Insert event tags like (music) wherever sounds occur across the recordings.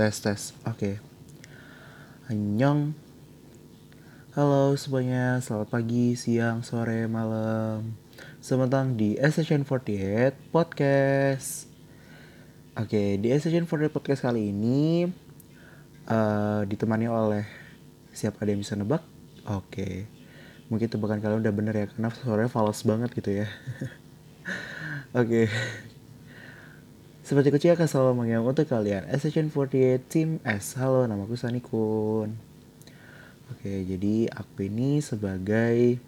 tes tes. Oke. Annyeong. Halo semuanya selamat pagi siang sore malam. Selamat datang di Session 48 podcast. Oke di Session 48 podcast kali ini uh, ditemani oleh siapa ada yang bisa nebak? Oke. Mungkin tebakan kalian udah bener ya karena suaranya fals banget gitu ya. (laughs) Oke seperti kecil akan selalu mengingat untuk kalian. SHN48 Team S. Halo, namaku Sani Kun. Oke, jadi aku ini sebagai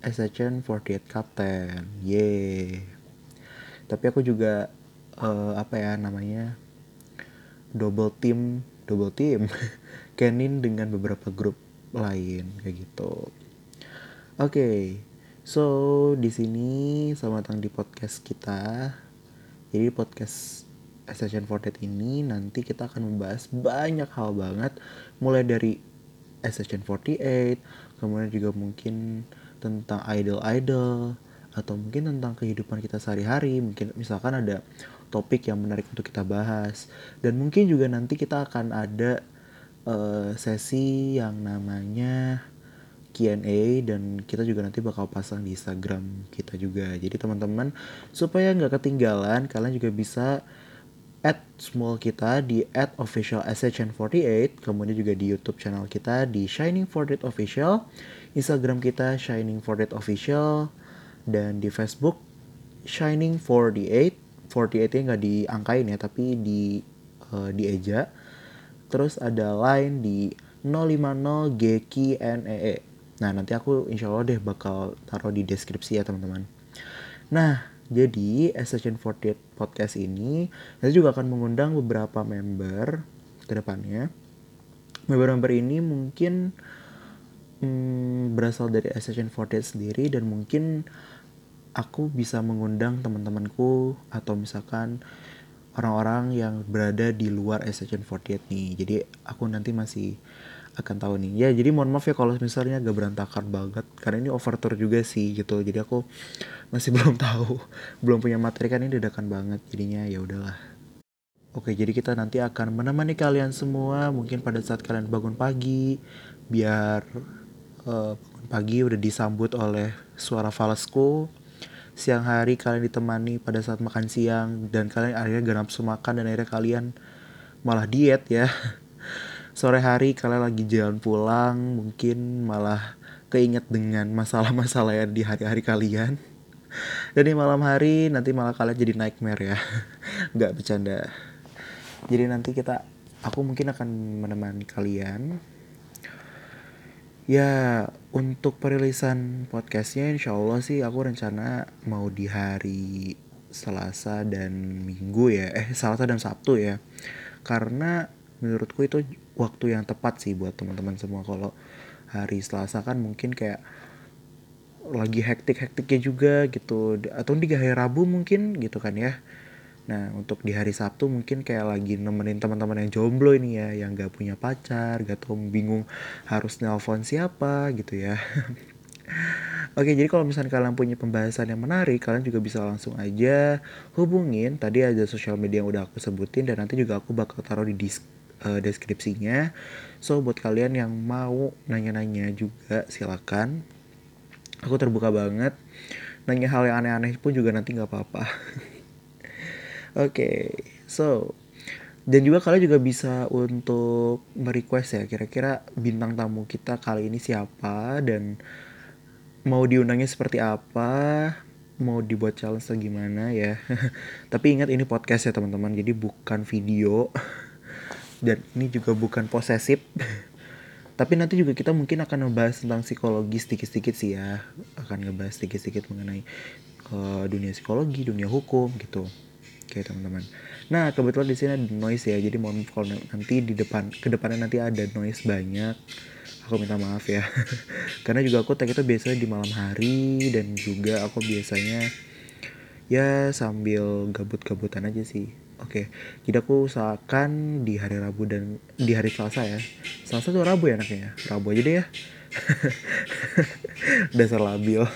SHN48 Captain Yeay. Tapi aku juga uh, Apa ya namanya Double team Double team. (laughs) Kenin dengan beberapa grup lain Kayak gitu. Oke okay, So, di sini selamat datang di podcast kita jadi podcast Session Fortet ini nanti kita akan membahas banyak hal banget. Mulai dari Session 48 kemudian juga mungkin tentang idol-idol atau mungkin tentang kehidupan kita sehari-hari. Mungkin misalkan ada topik yang menarik untuk kita bahas. Dan mungkin juga nanti kita akan ada uh, sesi yang namanya Q&A dan kita juga nanti bakal pasang di Instagram kita juga. Jadi teman-teman supaya nggak ketinggalan, kalian juga bisa add small kita di add official SHN48 kemudian juga di YouTube channel kita di Shining 48 Official Instagram kita Shining 48 Official dan di Facebook Shining 48 48 nya nggak diangkain ya tapi di uh, di eja terus ada line di 050 GKNEE Nah nanti aku insya Allah deh bakal taruh di deskripsi ya teman-teman. Nah jadi SSN48 podcast ini nanti juga akan mengundang beberapa member ke depannya. Member-member ini mungkin hmm, berasal dari SSN48 sendiri dan mungkin aku bisa mengundang teman-temanku atau misalkan orang-orang yang berada di luar SSN48 nih. Jadi aku nanti masih akan tahu nih ya jadi mohon maaf ya kalau misalnya agak berantakan banget karena ini overture juga sih gitu jadi aku masih (laughs) belum tahu belum punya materi kan ini dadakan banget jadinya ya udahlah Oke, jadi kita nanti akan menemani kalian semua mungkin pada saat kalian bangun pagi biar uh, pagi udah disambut oleh suara falasku. Siang hari kalian ditemani pada saat makan siang dan kalian akhirnya gak nafsu makan dan akhirnya kalian malah diet ya. (laughs) sore hari kalian lagi jalan pulang mungkin malah keinget dengan masalah-masalah yang di hari-hari kalian. Dan di malam hari nanti malah kalian jadi nightmare ya. (laughs) Nggak bercanda. Jadi nanti kita aku mungkin akan menemani kalian. Ya untuk perilisan podcastnya insya Allah sih aku rencana mau di hari Selasa dan Minggu ya. Eh Selasa dan Sabtu ya. Karena menurutku itu waktu yang tepat sih buat teman-teman semua. Kalau hari Selasa kan mungkin kayak lagi hektik-hektiknya juga gitu. Atau di hari Rabu mungkin gitu kan ya. Nah untuk di hari Sabtu mungkin kayak lagi nemenin teman-teman yang jomblo ini ya yang gak punya pacar gak tau bingung harus nelpon siapa gitu ya. (laughs) Oke, jadi kalau misalnya kalian punya pembahasan yang menarik, kalian juga bisa langsung aja hubungin. Tadi ada sosial media yang udah aku sebutin dan nanti juga aku bakal taruh di disk uh, deskripsinya. So buat kalian yang mau nanya-nanya juga silakan. Aku terbuka banget. Nanya hal yang aneh-aneh pun juga nanti nggak apa-apa. (laughs) Oke, okay, so dan juga kalian juga bisa untuk merequest ya kira-kira bintang tamu kita kali ini siapa dan mau diundangnya seperti apa mau dibuat challenge gimana ya (laughs) tapi ingat ini podcast ya teman-teman jadi bukan video (laughs) dan ini juga bukan posesif. (laughs) Tapi nanti juga kita mungkin akan membahas tentang psikologi sedikit-sedikit sih ya. Akan ngebahas sedikit-sedikit mengenai uh, dunia psikologi dunia hukum gitu. Oke teman-teman. Nah kebetulan di sini ada noise ya. Jadi mohon kalau nanti di depan ke depannya nanti ada noise banyak aku minta maaf ya. (laughs) Karena juga aku tag itu biasanya di malam hari dan juga aku biasanya ya sambil gabut-gabutan aja sih Oke, jadi aku usahakan di hari Rabu dan di hari Selasa ya. Selasa tuh Rabu ya anaknya ya. Rabu aja deh ya. (laughs) Dasar labil.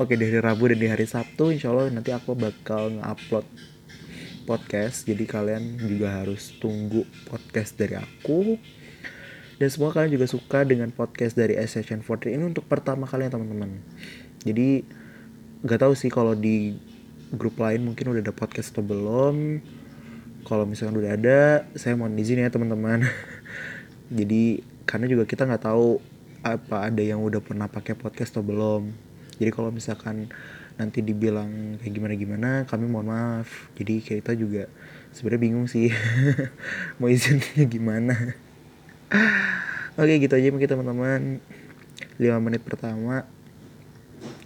Oke, di hari Rabu dan di hari Sabtu insya Allah nanti aku bakal nge-upload podcast jadi kalian juga harus tunggu podcast dari aku dan semua kalian juga suka dengan podcast dari Session 40 ini untuk pertama kali ya teman-teman jadi nggak tahu sih kalau di grup lain mungkin udah ada podcast atau belum. Kalau misalkan udah ada saya mohon izin ya teman-teman. (laughs) Jadi karena juga kita nggak tahu apa ada yang udah pernah pakai podcast atau belum. Jadi kalau misalkan nanti dibilang kayak gimana gimana kami mohon maaf. Jadi kita juga sebenarnya bingung sih (laughs) mau izinnya gimana. (laughs) Oke gitu aja mungkin teman-teman. 5 menit pertama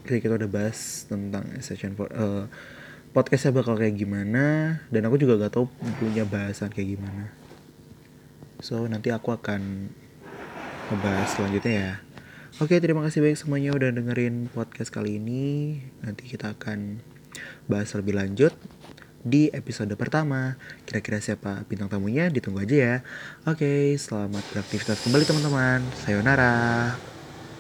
kita udah bahas tentang session for, uh, podcastnya bakal kayak gimana dan aku juga gak tahu punya bahasan kayak gimana so nanti aku akan ngebahas selanjutnya ya Oke, terima kasih banyak semuanya udah dengerin podcast kali ini. Nanti kita akan bahas lebih lanjut di episode pertama. Kira-kira siapa bintang tamunya? Ditunggu aja ya. Oke, selamat beraktivitas kembali teman-teman. Sayonara.